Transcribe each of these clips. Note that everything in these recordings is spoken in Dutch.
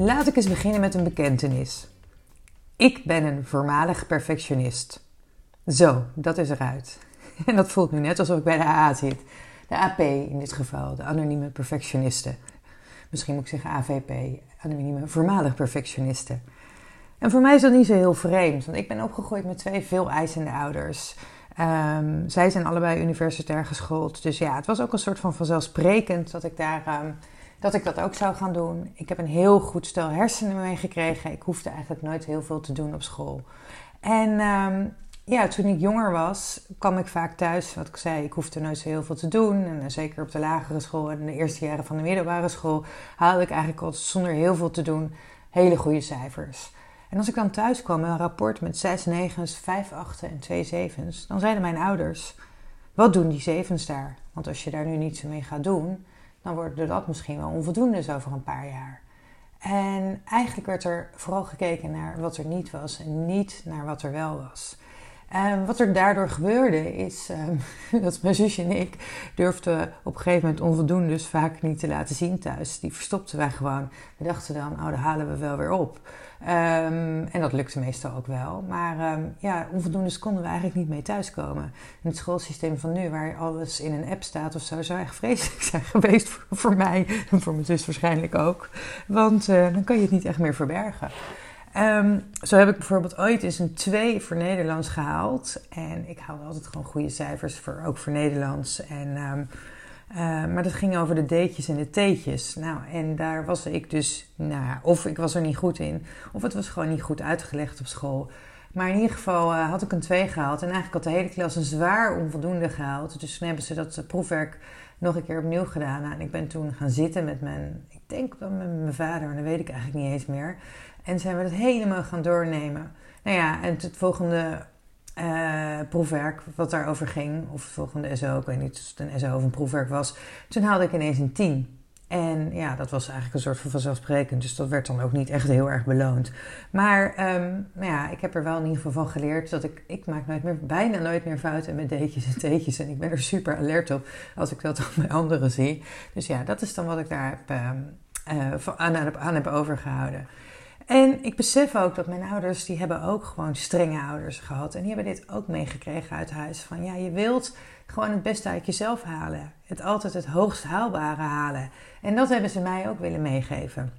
Laat ik eens beginnen met een bekentenis. Ik ben een voormalig perfectionist. Zo, dat is eruit. En dat voelt nu net alsof ik bij de AA zit. De AP in dit geval, de anonieme perfectionisten. Misschien moet ik zeggen AVP, anonieme voormalig perfectionisten. En voor mij is dat niet zo heel vreemd, want ik ben opgegroeid met twee veel eisende ouders. Um, zij zijn allebei universitair geschoold. Dus ja, het was ook een soort van vanzelfsprekend dat ik daar um, dat ik dat ook zou gaan doen. Ik heb een heel goed stel hersenen meegekregen. Ik hoefde eigenlijk nooit heel veel te doen op school. En um, ja, toen ik jonger was, kwam ik vaak thuis. Wat ik zei, ik hoefde nooit zo heel veel te doen. En eh, zeker op de lagere school en de eerste jaren van de middelbare school haalde ik eigenlijk altijd zonder heel veel te doen hele goede cijfers. En als ik dan thuis kwam met een rapport met zes negens, vijf achten en twee zevens, dan zeiden mijn ouders: Wat doen die zevens daar? Want als je daar nu niets mee gaat doen, dan worden dat misschien wel onvoldoende over een paar jaar. En eigenlijk werd er vooral gekeken naar wat er niet was en niet naar wat er wel was. En wat er daardoor gebeurde is um, dat mijn zusje en ik durfden op een gegeven moment onvoldoende dus vaak niet te laten zien thuis. Die verstopten wij gewoon. We dachten dan, oh, dat halen we wel weer op. Um, en dat lukte meestal ook wel. Maar um, ja, onvoldoendes konden we eigenlijk niet mee thuiskomen. In het schoolsysteem van nu, waar alles in een app staat of zo, zou echt vreselijk zijn geweest voor, mij. En voor mijn zus waarschijnlijk ook. Want uh, dan kan je het niet echt meer verbergen. Um, zo heb ik bijvoorbeeld ooit eens een 2 voor Nederlands gehaald. En ik haalde altijd gewoon goede cijfers, voor, ook voor Nederlands. En, um, uh, maar dat ging over de D'tjes en de T'tjes. Nou, en daar was ik dus, nou of ik was er niet goed in, of het was gewoon niet goed uitgelegd op school. Maar in ieder geval uh, had ik een 2 gehaald. En eigenlijk had de hele klas een zwaar onvoldoende gehaald. Dus toen hebben ze dat proefwerk nog een keer opnieuw gedaan. Nou, en ik ben toen gaan zitten met mijn, ik denk met mijn vader, maar dat weet ik eigenlijk niet eens meer. En zijn we dat helemaal gaan doornemen. Nou ja, en het volgende uh, proefwerk wat daarover ging, of het volgende SO, ik weet niet of het een SO of een proefwerk was, toen haalde ik ineens een 10. En ja, dat was eigenlijk een soort van vanzelfsprekend. Dus dat werd dan ook niet echt heel erg beloond. Maar um, nou ja, ik heb er wel in ieder geval van geleerd dat ik... Ik maak nooit meer, bijna nooit meer fouten met D'tjes en T'tjes. En ik ben er super alert op als ik dat bij anderen zie. Dus ja, dat is dan wat ik daar um, uh, aan, aan heb overgehouden. En ik besef ook dat mijn ouders, die hebben ook gewoon strenge ouders gehad. En die hebben dit ook meegekregen uit huis. Van ja, je wilt gewoon het beste uit jezelf halen. Het altijd het hoogst haalbare halen. En dat hebben ze mij ook willen meegeven.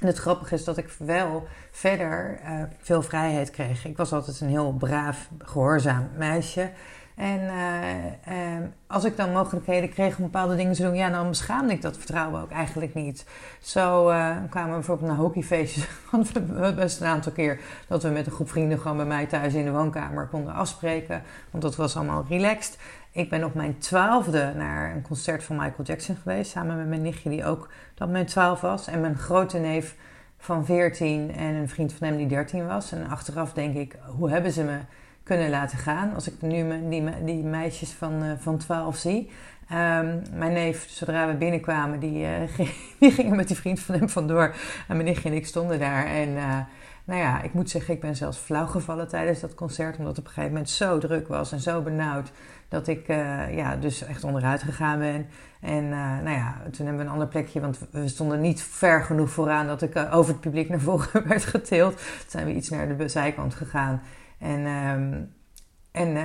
En het grappige is dat ik wel verder uh, veel vrijheid kreeg. Ik was altijd een heel braaf, gehoorzaam meisje. En uh, uh, als ik dan mogelijkheden kreeg om bepaalde dingen te doen, ja, dan beschaamde ik dat vertrouwen ook eigenlijk niet. Zo uh, kwamen we bijvoorbeeld naar hockeyfeestjes. best een aantal keer dat we met een groep vrienden gewoon bij mij thuis in de woonkamer konden afspreken. Want dat was allemaal relaxed. Ik ben op mijn twaalfde naar een concert van Michael Jackson geweest. Samen met mijn nichtje, die ook dat mijn twaalf was. En mijn grote neef van 14 en een vriend van hem die 13 was. En achteraf denk ik, hoe hebben ze me kunnen laten gaan. Als ik nu die, die meisjes van, uh, van 12 zie. Um, mijn neef, zodra we binnenkwamen, die, uh, die gingen met die vriend van hem vandoor. En mijn nichtje en ik stonden daar. En uh, nou ja, ik moet zeggen, ik ben zelfs flauw gevallen tijdens dat concert. Omdat het op een gegeven moment zo druk was en zo benauwd. Dat ik ja, dus echt onderuit gegaan ben. En nou ja, toen hebben we een ander plekje. Want we stonden niet ver genoeg vooraan dat ik over het publiek naar voren werd getild. Toen zijn we iets naar de zijkant gegaan. En, um, en uh,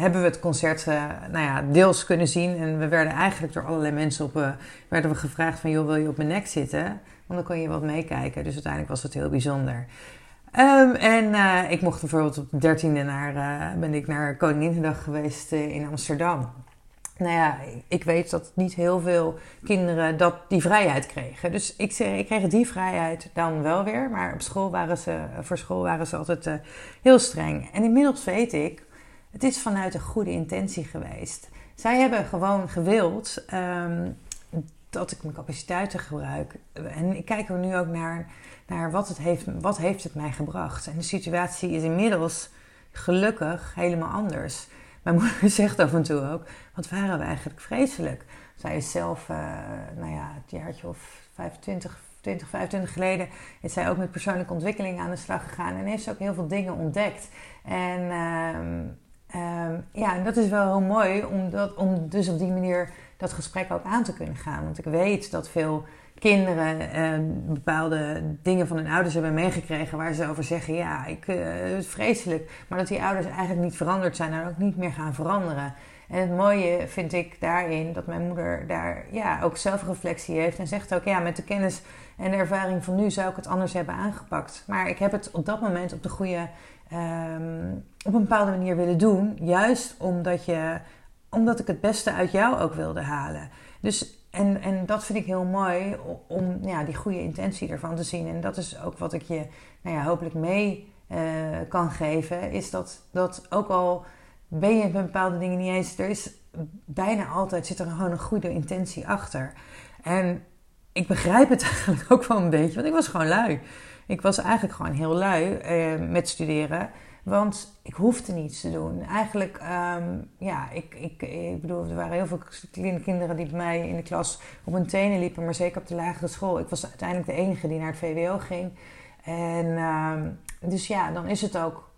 hebben we het concert uh, nou ja, deels kunnen zien. En we werden eigenlijk door allerlei mensen op, uh, werden we gevraagd van... joh, wil je op mijn nek zitten? Want dan kon je wat meekijken. Dus uiteindelijk was het heel bijzonder. Um, en ik mocht bijvoorbeeld op de 13e naar, ben ik naar Koninginnedag geweest in Amsterdam nou ja, ik weet dat niet heel veel kinderen dat, die vrijheid kregen. Dus ik, ik kreeg die vrijheid dan wel weer. Maar op school waren ze, voor school waren ze altijd uh, heel streng. En inmiddels weet ik, het is vanuit een goede intentie geweest. Zij hebben gewoon gewild um, dat ik mijn capaciteiten gebruik. En ik kijk er nu ook naar, naar wat, het heeft, wat heeft het mij gebracht. En de situatie is inmiddels gelukkig helemaal anders. Mijn moeder zegt af en toe ook, wat waren we eigenlijk vreselijk. Zij is zelf, uh, nou ja, het jaartje of 25, 20, 25 geleden is zij ook met persoonlijke ontwikkeling aan de slag gegaan. En heeft ze ook heel veel dingen ontdekt. En uh, ja, en dat is wel heel mooi om, dat, om dus op die manier dat gesprek ook aan te kunnen gaan. Want ik weet dat veel kinderen uh, bepaalde dingen van hun ouders hebben meegekregen waar ze over zeggen: Ja, ik, uh, het is vreselijk. Maar dat die ouders eigenlijk niet veranderd zijn en ook niet meer gaan veranderen. En het mooie vind ik daarin dat mijn moeder daar ja, ook zelfreflectie heeft en zegt ook: Ja, met de kennis en de ervaring van nu zou ik het anders hebben aangepakt. Maar ik heb het op dat moment op de goede, um, op een bepaalde manier willen doen, juist omdat je omdat ik het beste uit jou ook wilde halen. Dus, en, en dat vind ik heel mooi om ja, die goede intentie ervan te zien. En dat is ook wat ik je nou ja, hopelijk mee uh, kan geven. Is dat, dat ook al ben je met bepaalde dingen niet eens, er is bijna altijd zit er gewoon een goede intentie achter. En ik begrijp het eigenlijk ook wel een beetje, want ik was gewoon lui. Ik was eigenlijk gewoon heel lui uh, met studeren. Want ik hoefde niets te doen. Eigenlijk, um, ja, ik, ik, ik bedoel, er waren heel veel kinderen die bij mij in de klas op hun tenen liepen, maar zeker op de lagere school. Ik was uiteindelijk de enige die naar het VWO ging. En um, dus ja, dan is het ook.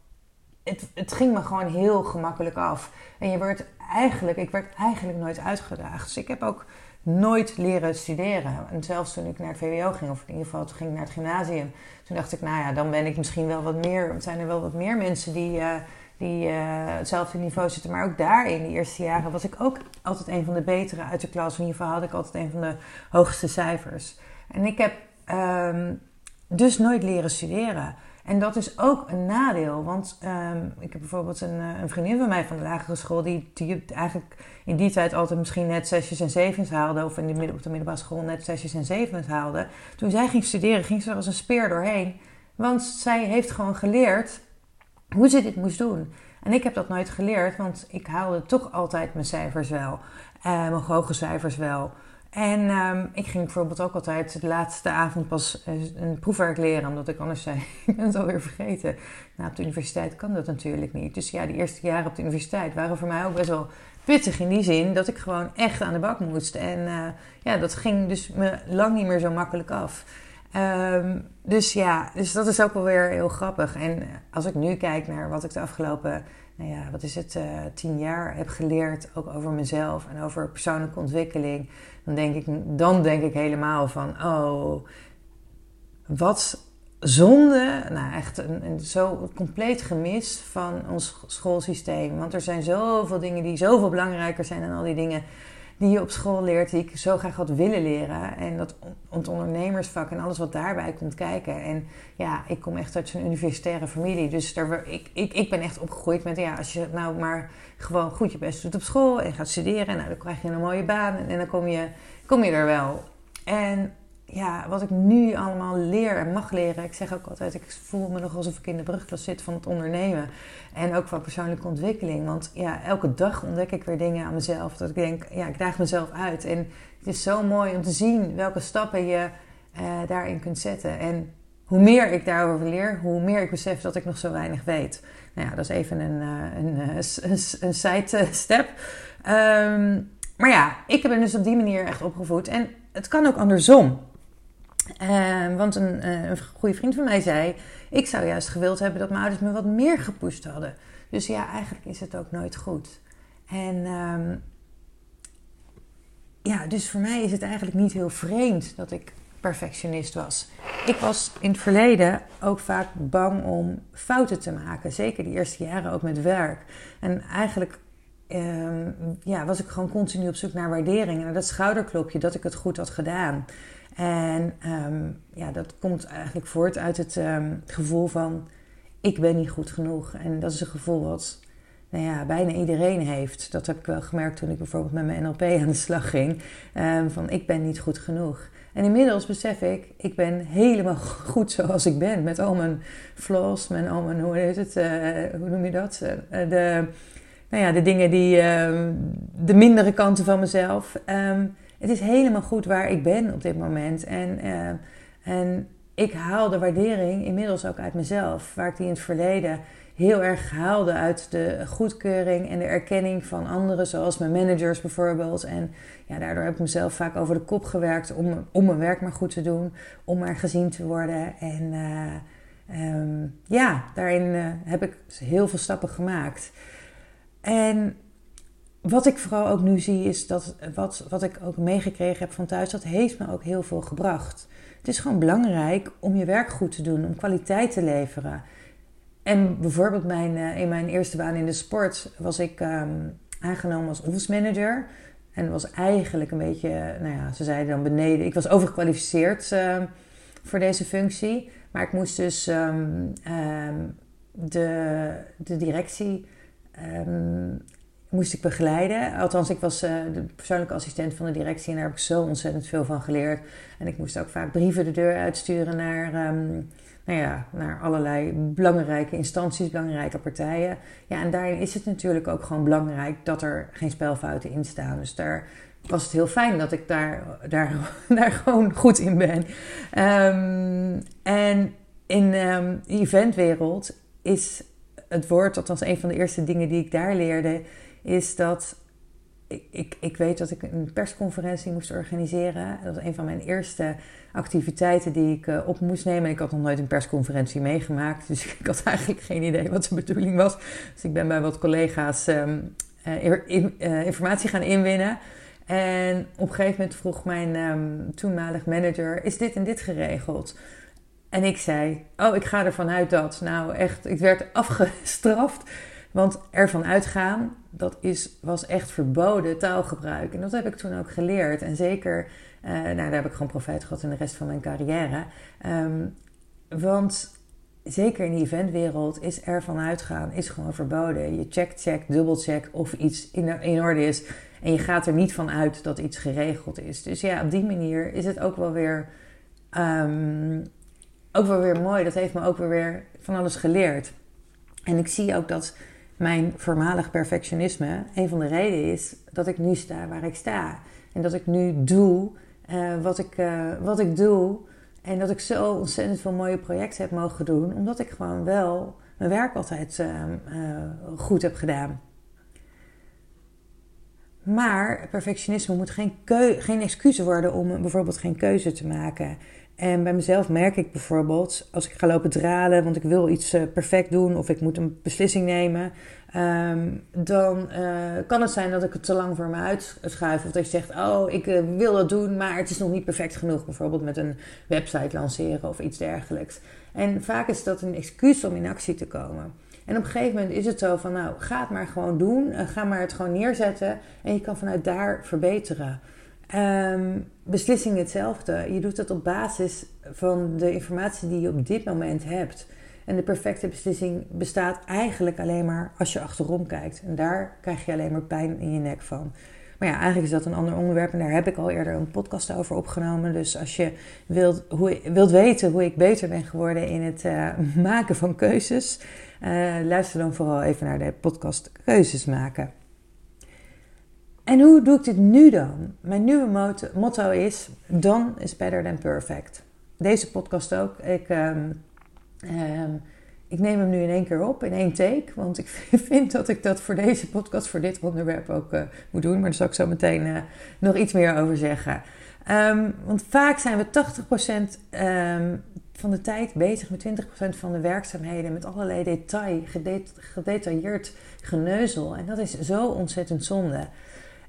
Het, het ging me gewoon heel gemakkelijk af. En je werd eigenlijk, ik werd eigenlijk nooit uitgedaagd. Dus ik heb ook nooit leren studeren. En zelfs toen ik naar het VWO ging, of in ieder geval toen ging ik naar het gymnasium, toen dacht ik, nou ja, dan ben ik misschien wel wat meer. Zijn er wel wat meer mensen die, uh, die uh, hetzelfde niveau zitten. Maar ook daar in de eerste jaren was ik ook altijd een van de betere uit de klas. In ieder geval had ik altijd een van de hoogste cijfers. En ik heb um, dus nooit leren studeren. En dat is ook een nadeel. Want um, ik heb bijvoorbeeld een, eh, een, vriendin van mij van de lagere school, die, die eigenlijk in die tijd altijd misschien net zesjes en zevens haalde, of in de op de middelbare school net zesjes en zevens haalde. Toen zij ging studeren, ging ze er als een speer doorheen. Want zij heeft gewoon geleerd hoe ze dit moest doen. En ik heb dat nooit geleerd, want ik haalde toch altijd mijn cijfers wel, uh, mijn hoge cijfers wel. En um, ik ging bijvoorbeeld ook altijd de laatste avond pas eh, een proefwerk leren, omdat ik anders zei, ik ben het alweer vergeten. Nou, op de universiteit kan dat natuurlijk niet. Dus ja, die eerste jaren op de universiteit waren voor mij ook best wel pittig in die zin dat ik gewoon echt aan de bak moest. En uh, ja, dat ging dus me lang niet meer zo makkelijk af. Um, dus ja, dus dat is ook wel weer heel grappig. En als ik nu kijk naar wat ik de afgelopen, nou ja, wat is het, uh, tien jaar heb geleerd, ook over mezelf en over persoonlijke ontwikkeling dan denk ik, dan denk ik helemaal van, oh, wat zonde. Nou, echt een, een zo compleet gemis van ons schoolsysteem. Want er zijn zoveel dingen die zoveel belangrijker zijn dan al die dingen die je op school leert, die ik zo graag had willen leren. En dat het ondernemersvak en alles wat daarbij komt kijken. En ja, ik kom echt uit zo'n universitaire familie. Dus daar, ik, ik, ik ben echt opgegroeid met, ja, als je nou maar gewoon goed je best doet op school en gaat studeren, nou, dan krijg je een mooie baan en, dan kom je, kom je er wel. En ja, wat ik nu allemaal leer en mag leren. Ik zeg ook altijd, ik voel me nog alsof ik in de brugklas zit van het ondernemen. En ook van persoonlijke ontwikkeling. Want ja, elke dag ontdek ik weer dingen aan mezelf. Dat ik denk, ja, ik daag mezelf uit. En het is zo mooi om te zien welke stappen je uh, daarin kunt zetten. En hoe meer ik daarover leer, hoe meer ik besef dat ik nog zo weinig weet. Nou ja, dat is even een, uh, een, een, een side. Um, maar ja, ik ben dus op die manier echt opgevoed. En het kan ook andersom. Uh, want een, uh, een goede vriend van mij zei: Ik zou juist gewild hebben dat mijn ouders me wat meer gepusht hadden. Dus ja, eigenlijk is het ook nooit goed. En um, ja, dus voor mij is het eigenlijk niet heel vreemd dat ik perfectionist was. Ik was in het verleden ook vaak bang om fouten te maken. Zeker de eerste jaren ook met werk. En eigenlijk um, ja, was ik gewoon continu op zoek naar waardering. En dat schouderklopje dat ik het goed had gedaan. En um, ja, dat komt eigenlijk voort uit het um, gevoel van ik ben niet goed genoeg. En dat is een gevoel wat nou ja, bijna iedereen heeft. Dat heb ik wel gemerkt toen ik bijvoorbeeld met mijn NLP aan de slag ging. Um, van ik ben niet goed genoeg. En inmiddels besef ik, ik ben helemaal goed zoals ik ben. Met al mijn flaws, met al mijn, hoe heet het, uh, hoe noem je dat? Uh, de, nou ja, de dingen die, de mindere kanten van mezelf. Het is helemaal goed waar ik ben op dit moment. En, uh, en ik haal de waardering inmiddels ook uit mezelf. Waar ik die in het verleden heel erg haalde uit de goedkeuring en de erkenning van anderen, zoals mijn managers bijvoorbeeld. En ja, daardoor heb ik mezelf vaak over de kop gewerkt om, om mijn werk maar goed te doen, om maar gezien te worden. En uh, ja, daarin uh, heb ik heel veel stappen gemaakt. En wat ik vooral ook nu zie is dat wat, wat ik ook meegekregen heb van thuis, dat heeft me ook heel veel gebracht. Het is gewoon belangrijk om je werk goed te doen, om kwaliteit te leveren. En bijvoorbeeld mijn, uh, in mijn eerste baan in de sport was ik um, aangenomen als office manager. En was eigenlijk een beetje, nou ja, ze zeiden dan beneden. Ik was overgekwalificeerd uh, voor deze functie. Maar ik moest dus um, de, de directie moest ik begeleiden. Althans, ik was uh, de persoonlijke assistent van de directie en daar heb ik zo ontzettend veel van geleerd. En ik moest ook vaak brieven de deur uitsturen naar, um, nou ja, naar allerlei belangrijke instanties, belangrijke partijen. Ja, en daarin is het natuurlijk ook gewoon belangrijk dat er geen spelfouten in staan. Dus daar was het heel fijn dat ik daar, daar, daar gewoon goed in ben. Um, en in um, de eventwereld is het woord, althans een van de eerste dingen die ik daar leerde, is dat ik, ik, ik, weet dat ik een persconferentie moest organiseren. Dat was een van mijn eerste activiteiten die ik uh, op moest nemen. Ik had nog nooit een persconferentie meegemaakt, dus ik had eigenlijk geen idee wat de bedoeling was. Dus ik ben bij wat collega's uh, in, uh, informatie gaan inwinnen. En op een gegeven moment vroeg mijn um, toenmalig manager: Is dit en dit geregeld? En ik zei: Oh, ik ga ervan uit dat. Nou, echt, ik werd afgestraft. Want ervan uitgaan, dat is, was echt verboden taalgebruik. En dat heb ik toen ook geleerd. En zeker, uh, nou, daar heb ik gewoon profijt gehad in de rest van mijn carrière. Um, want zeker in de eventwereld is ervan uitgaan is gewoon verboden. Je check, check, dubbelcheck of iets in, orde is. En je gaat er niet van uit dat iets geregeld is. Dus ja, op die manier is het ook wel weer, um, ook wel weer mooi. Dat heeft me ook weer van alles geleerd. En ik zie ook dat mijn voormalig perfectionisme een van de redenen is dat ik nu sta waar ik sta. En dat ik nu doe uh, wat, ik, uh, wat ik doe. En dat ik zo ontzettend veel mooie projecten heb mogen doen. Omdat ik gewoon wel mijn werk altijd uh, goed heb gedaan. Maar perfectionisme moet geen, geen excuus worden om bijvoorbeeld geen keuze te maken. En bij mezelf merk ik bijvoorbeeld, als ik ga lopen dralen, want ik wil iets uh, perfect doen of ik moet een beslissing nemen, um, dan uh, kan het zijn dat ik het te lang voor me uitschuif. Of dat je zegt, oh, ik uh, wil dat doen, maar het is nog niet perfect genoeg. Bijvoorbeeld met een website lanceren of iets dergelijks. En vaak is dat een excuus om in actie te komen. En op een gegeven moment is het zo van, nou, ga het maar gewoon doen. ga maar het gewoon neerzetten en je kan vanuit daar verbeteren. Um, beslissing hetzelfde. Je doet het op basis van de informatie die je op dit moment hebt. En de perfecte beslissing bestaat eigenlijk alleen maar als je achterom kijkt. En daar krijg je alleen maar pijn in je nek van. Maar ja, eigenlijk is dat een ander onderwerp en daar heb ik al eerder een podcast over opgenomen. Dus als je wilt, hoe, wilt weten hoe ik beter ben geworden in het uh, maken van keuzes, uh, luister dan vooral even naar de podcast Keuzes maken. En hoe doe ik dit nu dan? Mijn nieuwe motto is: Done is better than perfect. Deze podcast ook. Ik, um, um, ik neem hem nu in één keer op, in één take. Want ik vind dat ik dat voor deze podcast, voor dit onderwerp ook uh, moet doen. Maar daar zal ik zo meteen uh, nog iets meer over zeggen. Um, want vaak zijn we 80% van de tijd bezig met 20% van de werkzaamheden. Met allerlei detail, gedetailleerd geneuzel. En dat is zo ontzettend zonde.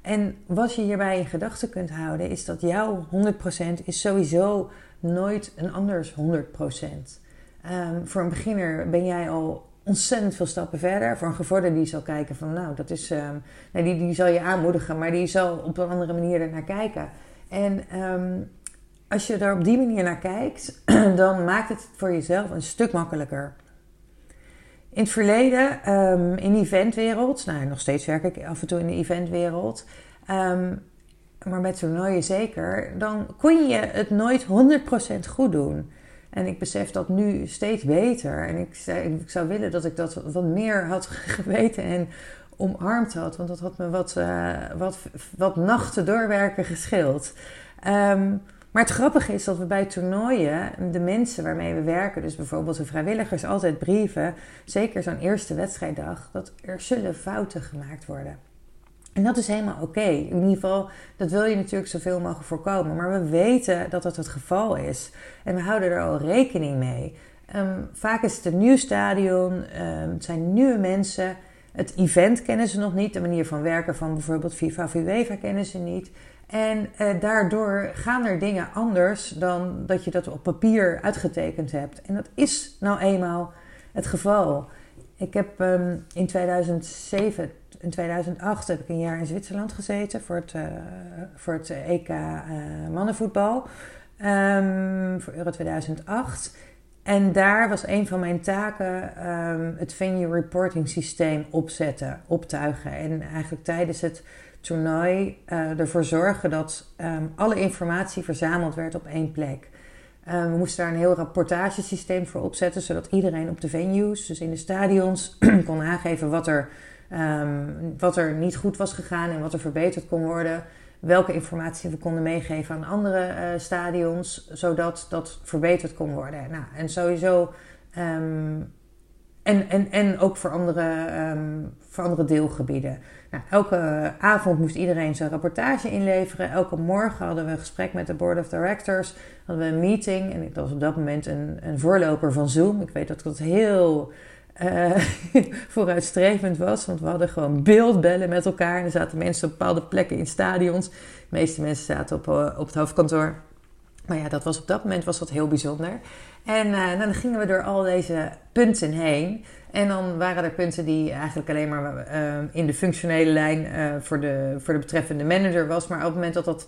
En wat je hierbij in gedachten kunt houden, is dat jouw 100% is sowieso nooit een anders 100%. Um, ehm, voor een beginner ben jij al ontzettend veel stappen verder. Voor een gevorderde die zal kijken van, nou, dat is, um, nee, die, die zal je aanmoedigen, maar die zal op een andere manier ernaar kijken. En um, als je er op die manier naar kijkt, dan maakt het voor jezelf een stuk makkelijker. In het verleden, um, in de eventwereld, nou nog steeds werk ik af en toe in de eventwereld, um, maar met toernooien zeker, dan kon je het nooit 100% goed doen. En ik besef dat nu steeds beter. En ik, ik zou willen dat ik dat wat meer had geweten en omarmd had. Want dat had me wat, uh, wat, wat nachten doorwerken gescheeld. Um, maar het grappige is dat we bij toernooien de mensen waarmee we werken, dus bijvoorbeeld de vrijwilligers, altijd brieven, zeker zo'n eerste wedstrijddag, dat er zullen fouten gemaakt worden. En dat is helemaal oké. In ieder geval, dat wil je natuurlijk zoveel mogelijk voorkomen. Maar we weten dat dat het geval is. En we houden er al rekening mee. Ehm, vaak is het een nieuw stadion, um, het zijn nieuwe mensen. Het event kennen ze nog niet, de manier van werken van bijvoorbeeld FIFA of UEFA kennen ze niet. En eh, daardoor gaan er dingen anders dan dat je dat op papier uitgetekend hebt. En dat is nou eenmaal het geval. Ik heb um, in 2007, in 2008 heb ik een jaar in Zwitserland gezeten voor het, uh, voor het EK uh, mannenvoetbal. Um, voor Euro 2008. En daar was een van mijn taken um, het venue reporting systeem opzetten, optuigen. En eigenlijk tijdens het toernooi uh, ervoor zorgen dat um, alle informatie verzameld werd op één plek. Um, we moesten daar een heel rapportagesysteem voor opzetten, zodat iedereen op de venues, dus in de stadions, kon aangeven wat er, um, wat er niet goed was gegaan en wat er verbeterd kon worden. Welke informatie we konden meegeven aan andere uh, stadions, zodat dat verbeterd kon worden. Nou, en sowieso. En, en, en ook voor andere, voor andere deelgebieden. Nou, elke avond moest iedereen zijn rapportage inleveren. Elke morgen hadden we een gesprek met de board of directors. Hadden we een meeting. En dat was op dat moment een, een voorloper van Zoom. Ik weet dat dat heel uh, vooruitstrevend was. Want we hadden gewoon beeldbellen met elkaar. En er zaten mensen op bepaalde plekken in stadions. De meeste mensen zaten op, uh, op het hoofdkantoor. Maar ja, dat was op dat moment was dat heel bijzonder. En uh, dan gingen we door al deze punten heen. En dan waren er punten die eigenlijk alleen maar uh, in de functionele lijn uh, voor, de, voor de betreffende manager was. Maar op het moment dat dat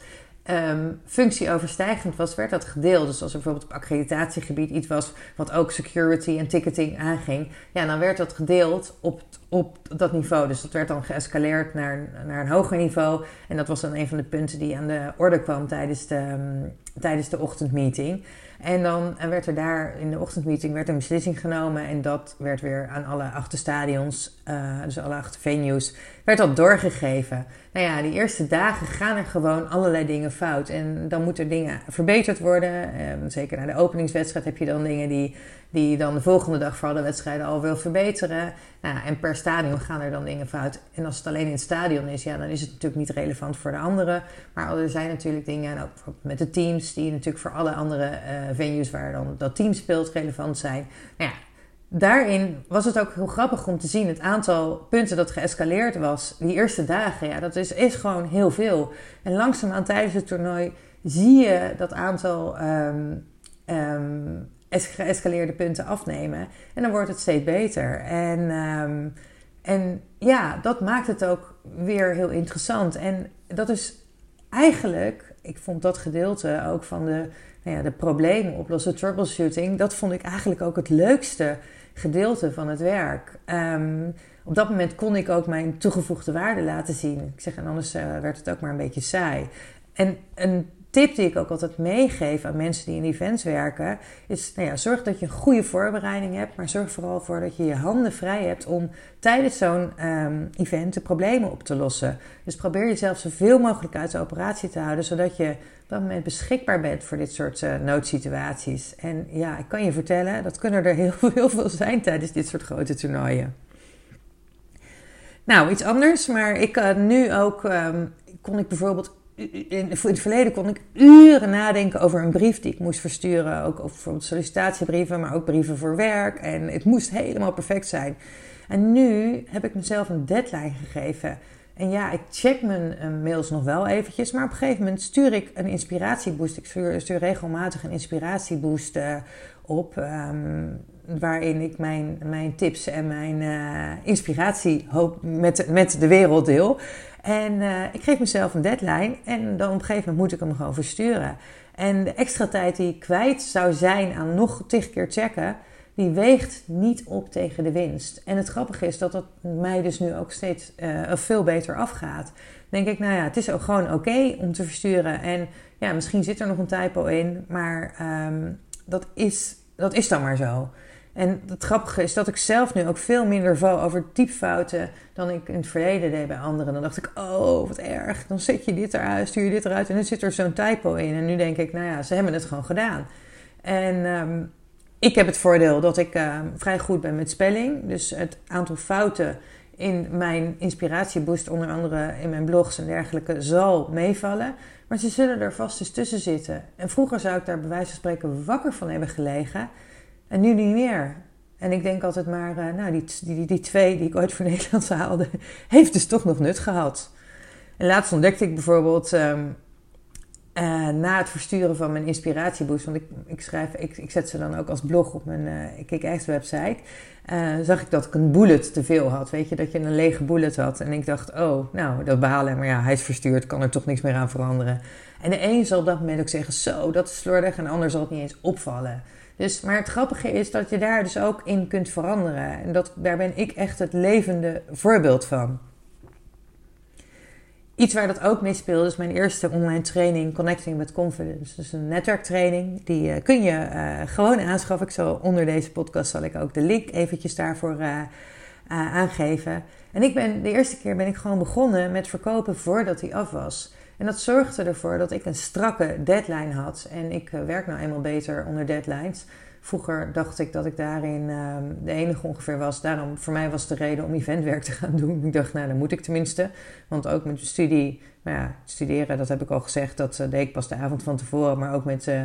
um, functieoverstijgend was, werd dat gedeeld. Dus als er bijvoorbeeld op accreditatiegebied iets was wat ook security en ticketing aanging, ja, dan werd dat gedeeld op, op dat niveau. Dus dat werd dan geëscaleerd naar, naar een hoger niveau. En dat was dan een van de punten die aan de orde kwam tijdens de, um, tijdens de ochtendmeeting. En dan werd er daar in de ochtendmeeting werd een beslissing genomen. En dat werd weer aan alle acht stadions, uh, dus alle acht venues, werd dat doorgegeven. Nou ja, die eerste dagen gaan er gewoon allerlei dingen fout. En dan moeten dingen verbeterd worden. Uh, zeker na de openingswedstrijd heb je dan dingen die, die dan de volgende dag voor alle wedstrijden al wil verbeteren. Nou, en per stadion gaan er dan dingen fout. En als het alleen in het stadion is, ja, dan is het natuurlijk niet relevant voor de anderen. Maar er zijn natuurlijk dingen, en ook met de teams, die natuurlijk voor alle andere uh, venues waar dan dat team speelt relevant zijn. Nou ja, daarin was het ook heel grappig om te zien het aantal punten dat geëscaleerd was. Die eerste dagen, ja, dat is, is gewoon heel veel. En langzaamaan tijdens het toernooi zie je dat aantal um, um, geëscaleerde punten afnemen. En dan wordt het steeds beter. En, um, en ja, dat maakt het ook weer heel interessant. En dat is eigenlijk, ik vond dat gedeelte ook van de, nou ja, de problemen oplossen, troubleshooting, dat vond ik eigenlijk ook het leukste gedeelte van het werk. Um, op dat moment kon ik ook mijn toegevoegde waarde laten zien. Ik zeg, en anders uh, werd het ook maar een beetje saai. En een tip die ik ook altijd meegeef aan mensen die in events werken, is nou ja, zorg dat je een goede voorbereiding hebt, maar zorg vooral voor dat je je handen vrij hebt om tijdens zo'n um, event de problemen op te lossen. Dus probeer jezelf zoveel mogelijk uit de operatie te houden, zodat je op dat moment beschikbaar bent voor dit soort uh, noodsituaties. En ja, ik kan je vertellen, dat kunnen er heel, veel zijn tijdens dit soort grote toernooien. Nou, iets anders, maar ik uh, nu ook um, kon ik bijvoorbeeld in, het verleden kon ik uren nadenken over een brief die ik moest versturen. Ook over sollicitatiebrieven, maar ook brieven voor werk. En het moest helemaal perfect zijn. En nu heb ik mezelf een deadline gegeven. En ja, ik check mijn uh, mails nog wel eventjes. Maar op een gegeven moment stuur ik een inspiratieboost. Ik stuur, regelmatig een inspiratieboost uh, op. Um, waarin ik mijn, mijn tips en mijn uh, inspiratie hoop met, met de wereld deel. En uh, ik geef mezelf een deadline en dan op een gegeven moment moet ik hem gewoon versturen. En de extra tijd die ik kwijt zou zijn aan nog tig keer checken, die weegt niet op tegen de winst. En het grappige is dat dat mij dus nu ook steeds uh, veel beter afgaat. Denk ik, nou ja, het is ook gewoon oké om te versturen. En ja, misschien zit er nog een typo in, maar um, dat is dat is dan maar zo. En het grappige is dat ik zelf nu ook veel minder val over typfouten dan ik in het verleden deed bij anderen. Dan dacht ik, oh, wat erg. Dan zet je dit eruit, stuur je dit eruit en dan zit er zo'n typo in. En nu denk ik, nou ja, ze hebben het gewoon gedaan. En ehm, ik heb het voordeel dat ik ehm, vrij goed ben met spelling. Dus het aantal fouten in mijn inspiratieboost, onder andere in mijn blogs en dergelijke, zal meevallen. Maar ze zullen er vast eens tussen zitten. En vroeger zou ik daar bij wijze van spreken wakker van hebben gelegen. En nu niet meer. En ik denk altijd maar, uh, nou, die, die, die, twee die ik ooit voor Nederlands haalde, heeft dus toch nog nut gehad. En laatst ontdekte ik bijvoorbeeld ehm, uh, na het versturen van mijn inspiratieboost, want ik, ik, schrijf, ik, ik zet ze dan ook als blog op mijn uh, Kick website, zag ik dat ik een bullet te veel had. Weet je, dat je een lege bullet had. En ik dacht, oh, nou, dat behalen. Maar ja, hij is verstuurd, kan er toch niks meer aan veranderen. En de een zal op dat moment ook zeggen, zo, dat is slordig. En de ander zal het niet eens opvallen. Dus, maar het grappige is dat je daar dus ook in kunt veranderen. En dat, daar ben ik echt het levende voorbeeld van. Iets waar dat ook mee speelt is mijn eerste online training Connecting with Confidence. Dus een netwerktraining. Die uh, kun je uh, gewoon aanschaffen. Ik zal onder deze podcast zal ik ook de link eventjes daarvoor uh, aangeven. En ik ben de eerste keer ben ik gewoon begonnen met verkopen voordat hij af was. En dat zorgde ervoor dat ik een strakke deadline had. En ik werk nou eenmaal beter onder deadlines. Vroeger dacht ik dat ik daarin uh, de enige ongeveer was. Daarom, voor mij was de reden om eventwerk te gaan doen. Ik dacht, nou, dan moet ik tenminste. Want ook met de studie, ja, studeren, dat heb ik al gezegd, dat uh, deed ik pas de avond van tevoren. Maar ook met uh,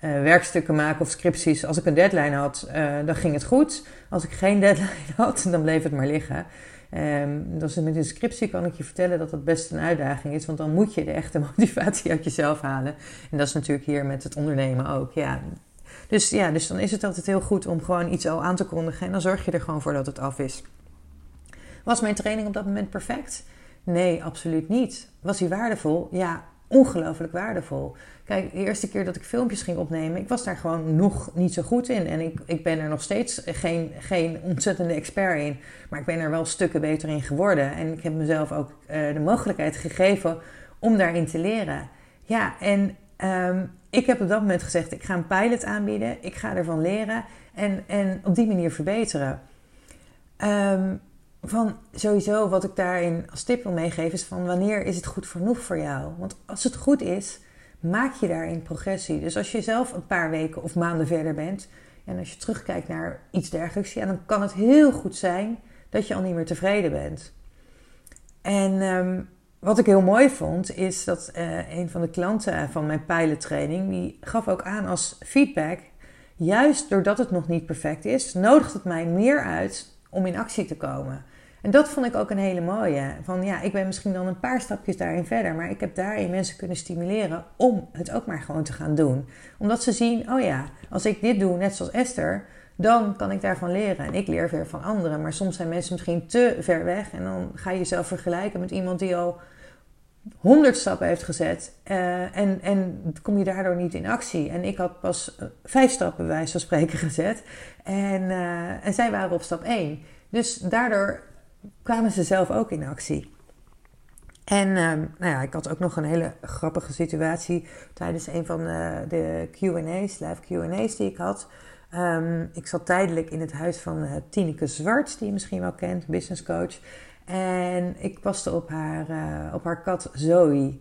werkstukken maken of scripties. Als ik een deadline had, dan ging het goed. Als ik geen deadline had, dan bleef het maar liggen. Dus met een scriptie kan ik je vertellen dat dat best een uitdaging is. Want dan moet je de echte motivatie uit jezelf halen. En dat is natuurlijk hier met het ondernemen ook. Ja, dus ja, dus dan is het altijd heel goed om gewoon iets al aan te kondigen. En dan zorg je er gewoon voor dat het af is. Was mijn training op dat moment perfect? Nee, absoluut niet. Was hij waardevol? Ja, ongelooflijk waardevol. Kijk, de eerste keer dat ik filmpjes ging opnemen, ik was daar gewoon nog niet zo goed in. En ik, ik ben er nog steeds geen, geen ontzettende expert in. Maar ik ben er wel stukken beter in geworden. En ik heb mezelf ook uh, de mogelijkheid gegeven om daarin te leren. Ja, en um, ik heb op dat moment gezegd: ik ga een pilot aanbieden, ik ga ervan leren en, en op die manier verbeteren. Um, van sowieso wat ik daarin als tip wil meegeven is van wanneer is het goed genoeg voor jou? Want als het goed is, maak je daarin progressie. Dus als je zelf een paar weken of maanden verder bent en als je terugkijkt naar iets dergelijks, ja, dan kan het heel goed zijn dat je al niet meer tevreden bent. En um, wat ik heel mooi vond, is dat uh, een van de klanten van mijn pilottraining, die gaf ook aan als feedback, juist doordat het nog niet perfect is, nodigt het mij meer uit om in actie te komen. En dat vond ik ook een hele mooie. Van ja, ik ben misschien dan een paar stapjes daarin verder, maar ik heb daarin mensen kunnen stimuleren om het ook maar gewoon te gaan doen. Omdat ze zien, oh ja, als ik dit doe, net zoals Esther, dan kan ik daarvan leren. En ik leer weer van anderen. Maar soms zijn mensen misschien te ver weg. En dan ga je jezelf vergelijken met iemand die al honderd stappen heeft gezet. Uh, en, en kom je daardoor niet in actie. En ik had pas uh, vijf stappen, bij wijze van spreken, gezet. En, uh, en zij waren op stap één. Dus daardoor kwamen ze zelf ook in actie. En nou ja, ik had ook nog een hele grappige situatie tijdens een van de QA's, live QA's die ik had. Um, ik zat tijdelijk in het huis van Tineke Zwart, die je misschien wel kent, business coach. En ik paste op haar, uh, op haar kat Zoe.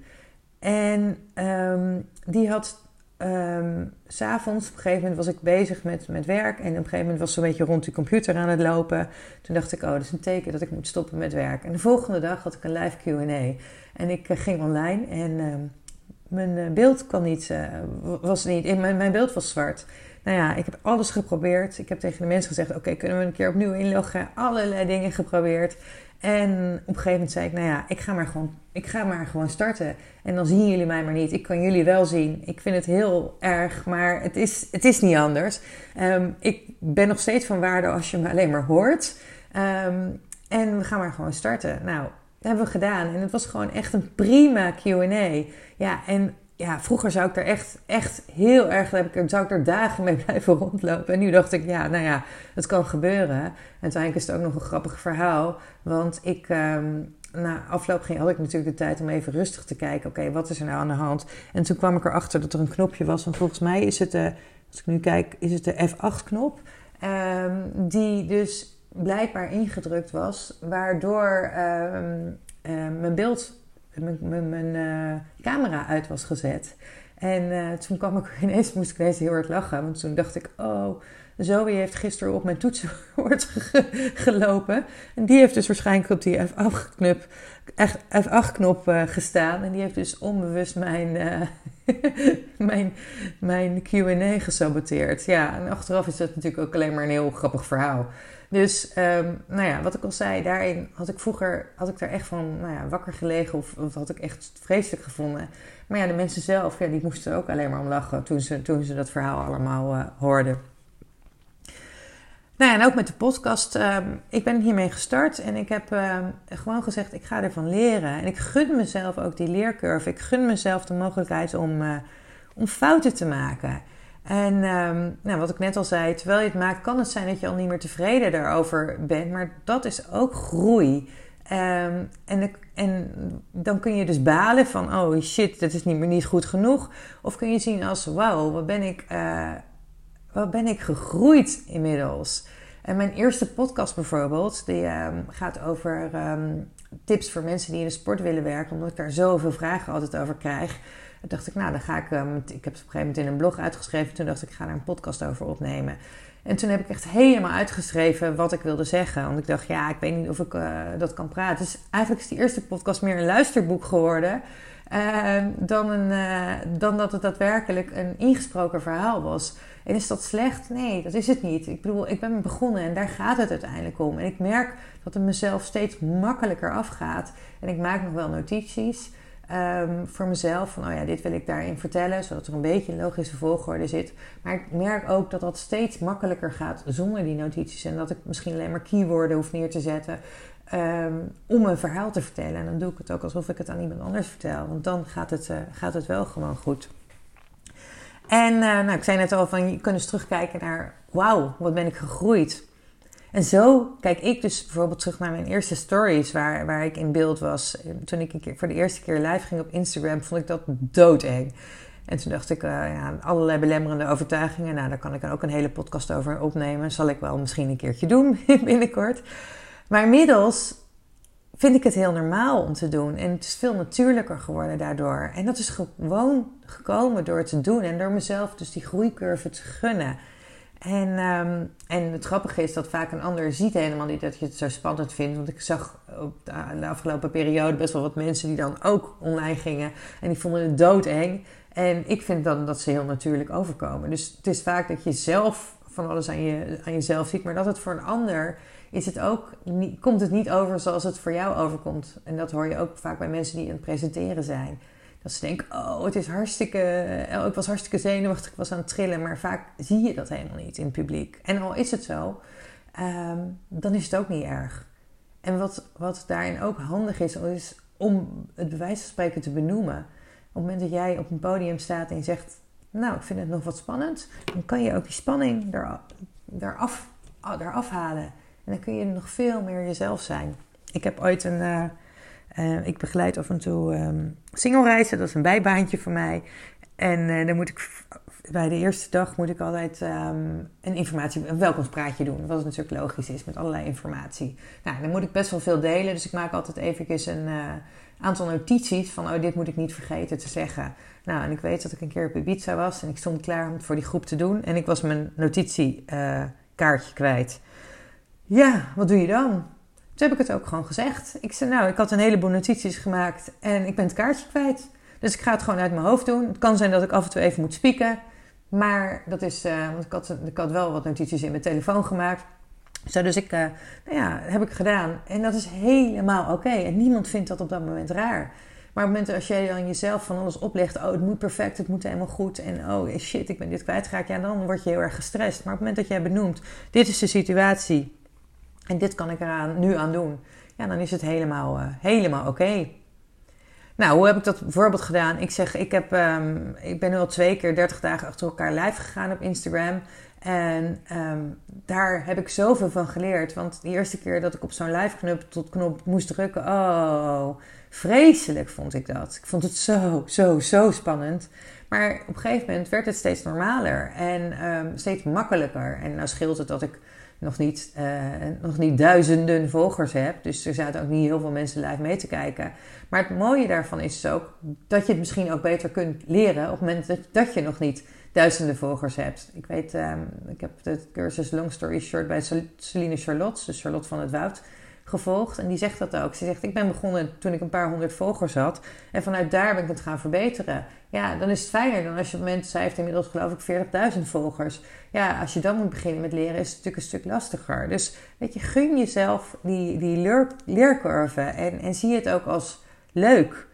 En um, die had um, s'avonds, op een gegeven moment was ik bezig met, met werk. En op een gegeven moment was ze een beetje rond die computer aan het lopen. Toen dacht ik, oh, dat is een teken dat ik moet stoppen met werk. En de volgende dag had ik een live QA. En ik uh, ging online en uh, mijn uh, beeld kwam niet, was niet, mijn, mijn beeld was zwart. Nou ja, ik heb alles geprobeerd. Ik heb tegen de mensen gezegd: Oké, kunnen we een keer opnieuw inloggen? Allerlei dingen geprobeerd. En op een gegeven moment zei ik, nou ja, ik ga maar gewoon, ik ga maar gewoon starten. En dan zien jullie mij maar niet. Ik kan jullie wel zien. Ik vind het heel erg, maar het is, het is niet anders. Um, ik ben nog steeds van waarde als je me alleen maar hoort. Um, en we gaan maar gewoon starten. Nou, dat hebben we gedaan. En het was gewoon echt een prima Q&A. Ja, en ja, vroeger zou ik er echt, echt heel erg, zou ik er dagen mee blijven rondlopen. En nu dacht ik, ja, nou ja, het kan gebeuren. En uiteindelijk is het ook nog een grappig verhaal. Want ik, um, na afloop ging, had ik natuurlijk de tijd om even rustig te kijken. Oké, wat is er nou aan de hand? En toen kwam ik erachter dat er een knopje was. En volgens mij is het de als ik nu kijk, is het de F8-knop. Ehm, die dus blijkbaar ingedrukt was, waardoor ehm, mijn beeld, mijn, mijn camera uit was gezet. En toen kwam ik ineens, moest ik ineens heel erg lachen. Want toen dacht ik, oh, Zoe heeft gisteren op mijn toetsenbord gelopen. En die heeft dus waarschijnlijk op die F8-knop F8-knop uh, gestaan. En die heeft dus onbewust mijn, mijn, mijn Q&A gesaboteerd. Ja, en achteraf is dat natuurlijk ook alleen maar een heel grappig verhaal. Dus, um, nou ja, wat ik al zei, daarin had ik vroeger had ik daar echt van nou ja, wakker gelegen of, of had ik echt vreselijk gevonden. Maar ja, de mensen zelf, ja, die moesten ook alleen maar om lachen toen ze, toen ze dat verhaal allemaal uh, hoorden. Nou ja, en ook met de podcast. Ehm, ik ben hiermee gestart en ik heb ehm, gewoon gezegd: ik ga ervan leren. En ik gun mezelf ook die leercurve. Ik gun mezelf de mogelijkheid om, uh, om fouten te maken. En ehm, nou, wat ik net al zei, terwijl je het maakt, kan het zijn dat je al niet meer tevreden daarover bent. Maar dat is ook groei. en, en, dan kun je dus balen van: oh shit, dat is niet meer niet goed genoeg. Of kun je zien als: wauw, wat ben ik. Uh, wat ben ik gegroeid inmiddels. En mijn eerste podcast bijvoorbeeld, die ehm, gaat over ehm, tips voor mensen die in de sport willen werken, omdat ik daar zoveel vragen altijd over krijg. Dacht ik, nou, dan ga ik, um, ik heb het op een gegeven moment in een blog uitgeschreven. Toen dacht ik, ik ga daar een podcast over opnemen. En toen heb ik echt helemaal uitgeschreven wat ik wilde zeggen. Want ik dacht, ja, ik weet niet of ik uh, dat kan praten. Dus eigenlijk is die eerste podcast meer een luisterboek geworden. Uh, dan, een, uh, dan dat het daadwerkelijk een ingesproken verhaal was. En is dat slecht? Nee, dat is het niet. Ik bedoel, ik ben begonnen en daar gaat het uiteindelijk om. En ik merk dat het mezelf steeds makkelijker afgaat. En ik maak nog wel notities um, voor mezelf. Van, oh ja, dit wil ik daarin vertellen. Zodat er een beetje een logische volgorde zit. Maar ik merk ook dat dat steeds makkelijker gaat zonder die notities. En dat ik misschien alleen maar keywords hoef neer te zetten. Um, om een verhaal te vertellen. En dan doe ik het ook alsof ik het aan iemand anders vertel. Want dan gaat het, uh, gaat het wel gewoon goed. En uh, nou, ik zei net al van, je kunt eens terugkijken naar, wauw, wat ben ik gegroeid. En zo kijk ik dus bijvoorbeeld terug naar mijn eerste stories waar, waar ik in beeld was. Toen ik een keer, voor de eerste keer live ging op Instagram, vond ik dat doodeng. En toen dacht ik, uh, ja, allerlei belemmerende overtuigingen. Nou, daar kan ik ook een hele podcast over opnemen. Zal ik wel misschien een keertje doen binnenkort. Maar inmiddels vind ik het heel normaal om te doen. En het is veel natuurlijker geworden daardoor. En dat is gewoon gekomen door het te doen en door mezelf dus die groeicurve te gunnen. En, ehm, en het grappige is dat vaak een ander ziet helemaal niet dat je het zo spannend vindt. Want ik zag op de, afgelopen periode best wel wat mensen die dan ook online gingen. En die vonden het doodeng. En ik vind dan dat ze heel natuurlijk overkomen. Dus het is vaak dat je zelf van alles aan, je, aan jezelf ziet. Maar dat het voor een ander is het ook, komt het niet over zoals het voor jou overkomt. En dat hoor je ook vaak bij mensen die aan het presenteren zijn. Dat ze denken, oh, het is hartstikke... Oh, ik was hartstikke zenuwachtig, ik was aan het trillen. Maar vaak zie je dat helemaal niet in het publiek. En al is het zo, ehm, dan is het ook niet erg. En wat, wat daarin ook handig is, is om het bewijs van spreken te benoemen. Op het moment dat jij op een podium staat en je zegt... Nou, ik vind het nog wat spannend. Dan kan je ook die spanning eraf, eraf, eraf halen. En dan kun je nog veel meer jezelf zijn. Ik heb ooit een. Uh, uh, ik begeleid af en toe um, singelreizen. Dat is een bijbaantje voor mij. En uh, dan moet ik bij de eerste dag moet ik altijd um, een informatie, een welkomstpraatje doen. Wat natuurlijk logisch is met allerlei informatie. Nou, dan moet ik best wel veel delen. Dus ik maak altijd even een aantal notities van oh, dit moet ik niet vergeten te zeggen. Nou, en ik weet dat ik een keer op Ibiza was en ik stond klaar om het voor die groep te doen. En ik was mijn notitiekaartje kwijt. Ja, wat doe je dan? Toen heb ik het ook gewoon gezegd. Ik zei, nou, ik had een heleboel notities gemaakt en ik ben het kaartje kwijt. Dus ik ga het gewoon uit mijn hoofd doen. Het kan zijn dat ik af en toe even moet spieken. Maar dat is, uh, want ik had, ik had wel wat notities in mijn telefoon gemaakt. Zo, dus ik, uh, nou ja, heb ik gedaan. En dat is helemaal oké. En niemand vindt dat op dat moment raar. Maar op het moment als jij dan jezelf van alles oplegt, oh het moet perfect, het moet helemaal goed en oh shit, ik ben dit kwijtgeraakt, ja dan word je heel erg gestrest. Maar op het moment dat jij benoemt, dit is de situatie, en dit kan ik er nu aan doen. Ja, dan is het helemaal, uh, helemaal oké. Nou, hoe heb ik dat bijvoorbeeld gedaan? Ik zeg, ik, heb, ehm, ik ben nu al twee keer 30 dagen achter elkaar live gegaan op Instagram. En ehm, daar heb ik zoveel van geleerd. Want de eerste keer dat ik op zo'n live knop tot knop moest drukken, oh, vreselijk vond ik dat. Ik vond het zo, zo, zo spannend. Maar op een gegeven moment werd het steeds normaler en ehm, steeds makkelijker. En nou scheelt het dat ik nog niet, uh, nog niet duizenden volgers heb. Dus er zaten ook niet heel veel mensen live mee te kijken. Maar het mooie daarvan is ook dat je het misschien ook beter kunt leren op het moment dat, je nog niet duizenden volgers hebt. Ik weet, um, ik heb de cursus Long Story Short bij Celine Charlotte, dus Charlotte van het Woud, gevolgd. En die zegt dat ook. Ze zegt, ik ben begonnen toen ik een paar honderd volgers had. En vanuit daar ben ik het gaan verbeteren. Ja, dan is het fijner dan als je op het moment, zij heeft inmiddels geloof ik 40.000 volgers. Ja, als je dan moet beginnen met leren is het natuurlijk een stuk lastiger. Dus weet je, gun jezelf die, die leer, leercurve en, en zie het ook als leuk.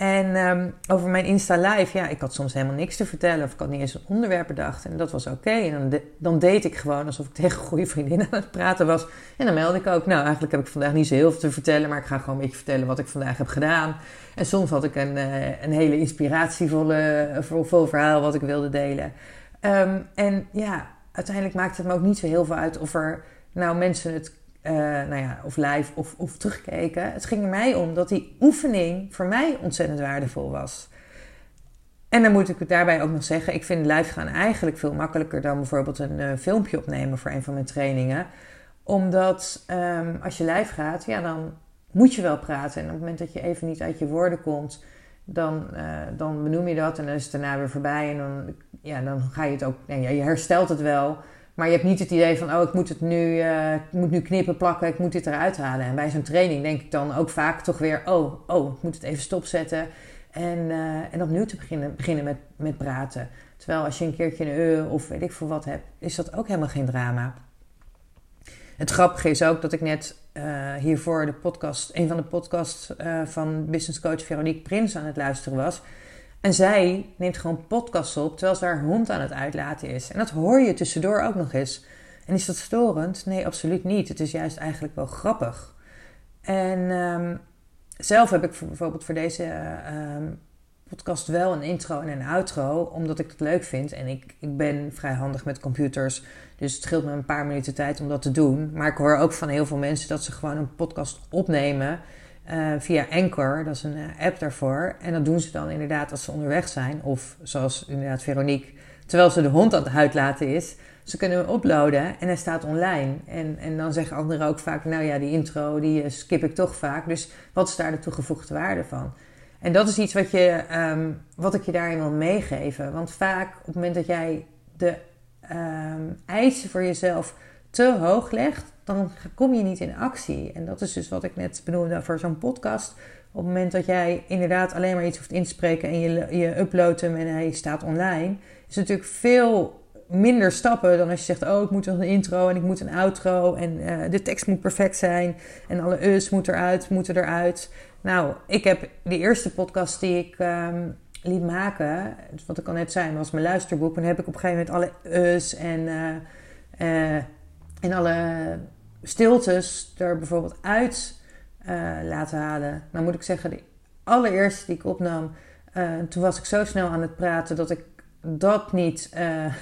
En um, over mijn Insta Live, ja, ik had soms helemaal niks te vertellen of ik had niet eens een onderwerp bedacht. En dat was oké. En dan, dan deed ik gewoon alsof ik tegen een goede vriendin aan het praten was. En dan meldde ik ook, nou, eigenlijk heb ik vandaag niet zo heel veel te vertellen, maar ik ga gewoon een beetje vertellen wat ik vandaag heb gedaan. En soms had ik een, uh, een hele inspiratievolle vol verhaal wat ik wilde delen. Um, en ja, uiteindelijk maakt het me ook niet zo heel veel uit of er nou mensen het uh, nou ja, of live of, of terugkeken. Het ging er mij om dat die oefening voor mij ontzettend waardevol was. En dan moet ik het daarbij ook nog zeggen: ik vind live gaan eigenlijk veel makkelijker dan bijvoorbeeld een uh, filmpje opnemen voor een van mijn trainingen. Omdat um, als je live gaat, ja, dan moet je wel praten. En op het moment dat je even niet uit je woorden komt, dan, uh, dan benoem je dat en dan is het daarna weer voorbij. En dan, ja, dan ga je het ook, ja, je herstelt het wel. Maar je hebt niet het idee van, oh, ik moet het nu, uh, ik moet nu knippen, plakken, ik moet dit eruit halen. En bij zo'n training denk ik dan ook vaak toch weer, oh, oh, ik moet het even stopzetten. En, uh, en opnieuw te beginnen, beginnen met, met praten. Terwijl als je een keertje een e of weet ik veel wat hebt, is dat ook helemaal geen drama. Het grappige is ook dat ik net uh, hiervoor de podcast, een van de podcasts van business coach Veronique Prins aan het luisteren was. En zij neemt gewoon podcasts op terwijl ze haar hond aan het uitlaten is. En dat hoor je tussendoor ook nog eens. En is dat storend? Nee, absoluut niet. Het is juist eigenlijk wel grappig. En um, zelf heb ik bijvoorbeeld voor deze um, podcast wel een intro en een outro, omdat ik het leuk vind. En ik, ik ben vrij handig met computers, dus het scheelt me een paar minuten tijd om dat te doen. Maar ik hoor ook van heel veel mensen dat ze gewoon een podcast opnemen uh, via Anchor, dat is een uh, app daarvoor. En dat doen ze dan inderdaad als ze onderweg zijn. Of zoals inderdaad Veronique, terwijl ze de hond aan het uitlaten is. Ze kunnen hem uploaden en hij staat online. En, en dan zeggen anderen ook vaak, nou ja, die intro die uh, skip ik toch vaak. Dus wat is daar de toegevoegde waarde van? En dat is iets wat, je, um, wat ik je daarin wil meegeven. Want vaak op het moment dat jij de um, eisen voor jezelf te hoog legt, dan kom je niet in actie. En dat is dus wat ik net benoemde voor zo'n podcast. Op het moment dat jij inderdaad alleen maar iets hoeft in te spreken en je, je uploadt hem en hij staat online, is natuurlijk veel minder stappen dan als je zegt: Oh, ik moet een intro en ik moet een outro en uh, de tekst moet perfect zijn en alle us moet eruit, moeten eruit. Nou, ik heb de eerste podcast die ik um, liet maken, wat ik al net zei, was mijn luisterboek. En heb ik op een gegeven moment alle us en, uh, uh, en alle stiltes er bijvoorbeeld uit uh, laten halen. Nou moet ik zeggen, de allereerste die ik opnam, uh, toen was ik zo snel aan het praten dat ik dat niet, uh,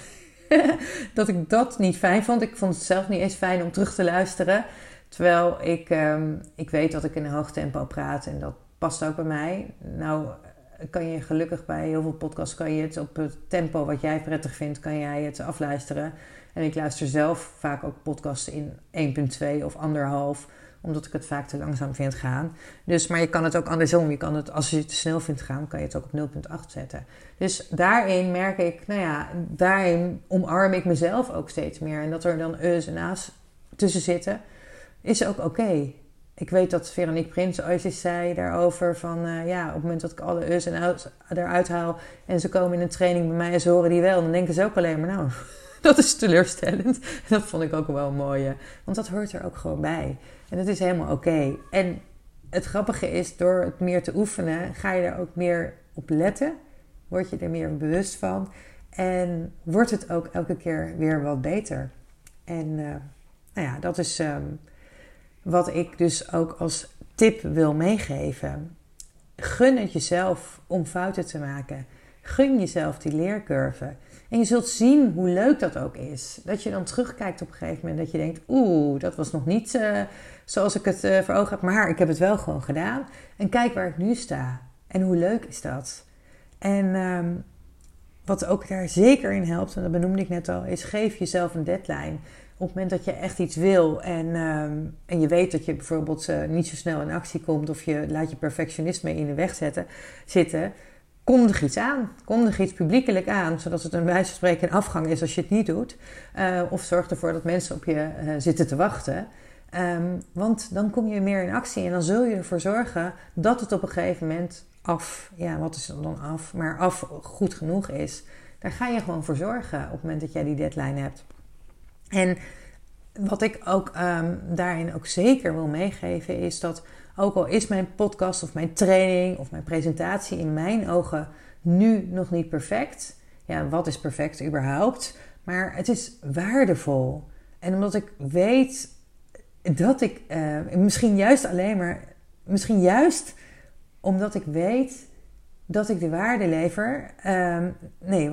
dat ik dat niet fijn vond. Ik vond het zelf niet eens fijn om terug te luisteren. Terwijl ik, um, ik weet dat ik in een hoog tempo praat en dat past ook bij mij. Nou kan je gelukkig bij heel veel podcasts kan je het op het tempo wat jij prettig vindt, kan jij het afluisteren. En ik luister zelf vaak ook podcasts in 1.2 of anderhalf, omdat ik het vaak te langzaam vind gaan. Dus, maar je kan het ook andersom. Je kan het, als je het te snel vindt gaan, kan je het ook op 0.8 zetten. Dus daarin merk ik, nou ja, daarin omarm ik mezelf ook steeds meer. En dat er dan e's en a's tussen zitten, is ook oké. Ik weet dat Veronique Prins ooit eens zei daarover van... Uh, ja, op het moment dat ik alle us en outs eruit haal... en ze komen in een training bij mij en ze horen die wel... dan denken ze ook alleen maar, nou, dat is teleurstellend. dat vond ik ook wel mooi. Want dat hoort er ook gewoon bij. En dat is helemaal oké. En het grappige is, door het meer te oefenen, ga je er ook meer op letten. Word je er meer bewust van. En wordt het ook elke keer weer wat beter. En uh, nou ja, dat is um, wat ik dus ook als tip wil meegeven. gun het jezelf om fouten te maken. Gun jezelf die leercurve. En je zult zien hoe leuk dat ook is. Dat je dan terugkijkt op een gegeven moment. Dat je denkt, oeh, dat was nog niet uh, zoals ik het uh, voor ogen heb. Maar ik heb het wel gewoon gedaan. En kijk waar ik nu sta. En hoe leuk is dat? En um, wat ook daar zeker in helpt, en dat benoemde ik net al, is geef jezelf een deadline. Op het moment dat je echt iets wil en, um, en je weet dat je bijvoorbeeld uh, niet zo snel in actie komt of je laat je perfectionisme in de weg zetten, zitten, kondig iets aan. Kondig iets publiekelijk aan, zodat het een wijze van spreken afgang is als je het niet doet. Uh, of zorg ervoor dat mensen op je uh, zitten te wachten. Um, want dan kom je meer in actie en dan zul je ervoor zorgen dat het op een gegeven moment af, ja, wat is dan af, maar af goed genoeg is. Daar ga je gewoon voor zorgen op het moment dat jij die deadline hebt. En wat ik ook um, daarin ook zeker wil meegeven is dat ook al is mijn podcast of mijn training of mijn presentatie in mijn ogen nu nog niet perfect. Ja, wat is perfect überhaupt? Maar het is waardevol. En omdat ik weet dat ik uh, misschien juist alleen maar, misschien juist omdat ik weet dat ik de waarde lever. Um, nee,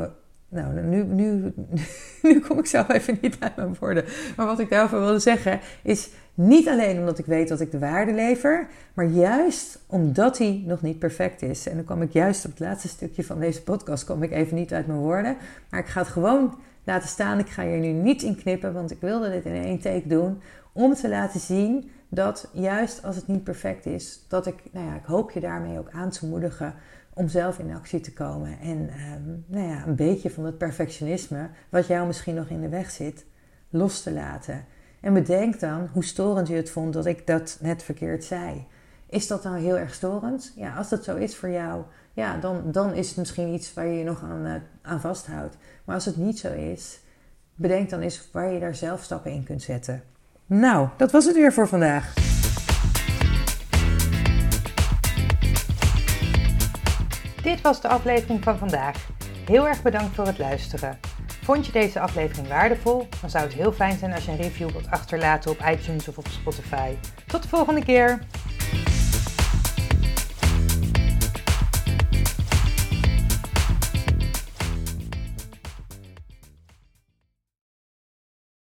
nou, nu, nu, nu kom ik zelf even niet bij mijn woorden. Maar wat ik daarover wilde zeggen is niet alleen omdat ik weet dat ik de waarde lever, maar juist omdat hij nog niet perfect is. En dan kom ik juist op het laatste stukje van deze podcast, kom ik even niet uit mijn woorden. Maar ik ga het gewoon laten staan. Ik ga hier nu niet in knippen, want ik wilde dit in één take doen. Om te laten zien dat juist als het niet perfect is, dat ik, nou ja, ik hoop je daarmee ook aan te moedigen om zelf in actie te komen. En um, nou ja, een beetje van het perfectionisme, wat jou misschien nog in de weg zit, los te laten. En bedenk dan hoe storend je het vond dat ik dat net verkeerd zei. Is dat nou heel erg storend? Ja, als dat zo is voor jou, ja, dan, dan is het misschien iets waar je je nog aan, uh, aan vasthoudt. Maar als het niet zo is, bedenk dan eens waar je daar zelf stappen in kunt zetten. Nou, dat was het weer voor vandaag. Dit was de aflevering van vandaag. Heel erg bedankt voor het luisteren. Vond je deze aflevering waardevol? Dan zou het heel fijn zijn als je een review wilt achterlaten op iTunes of op Spotify. Tot de volgende keer!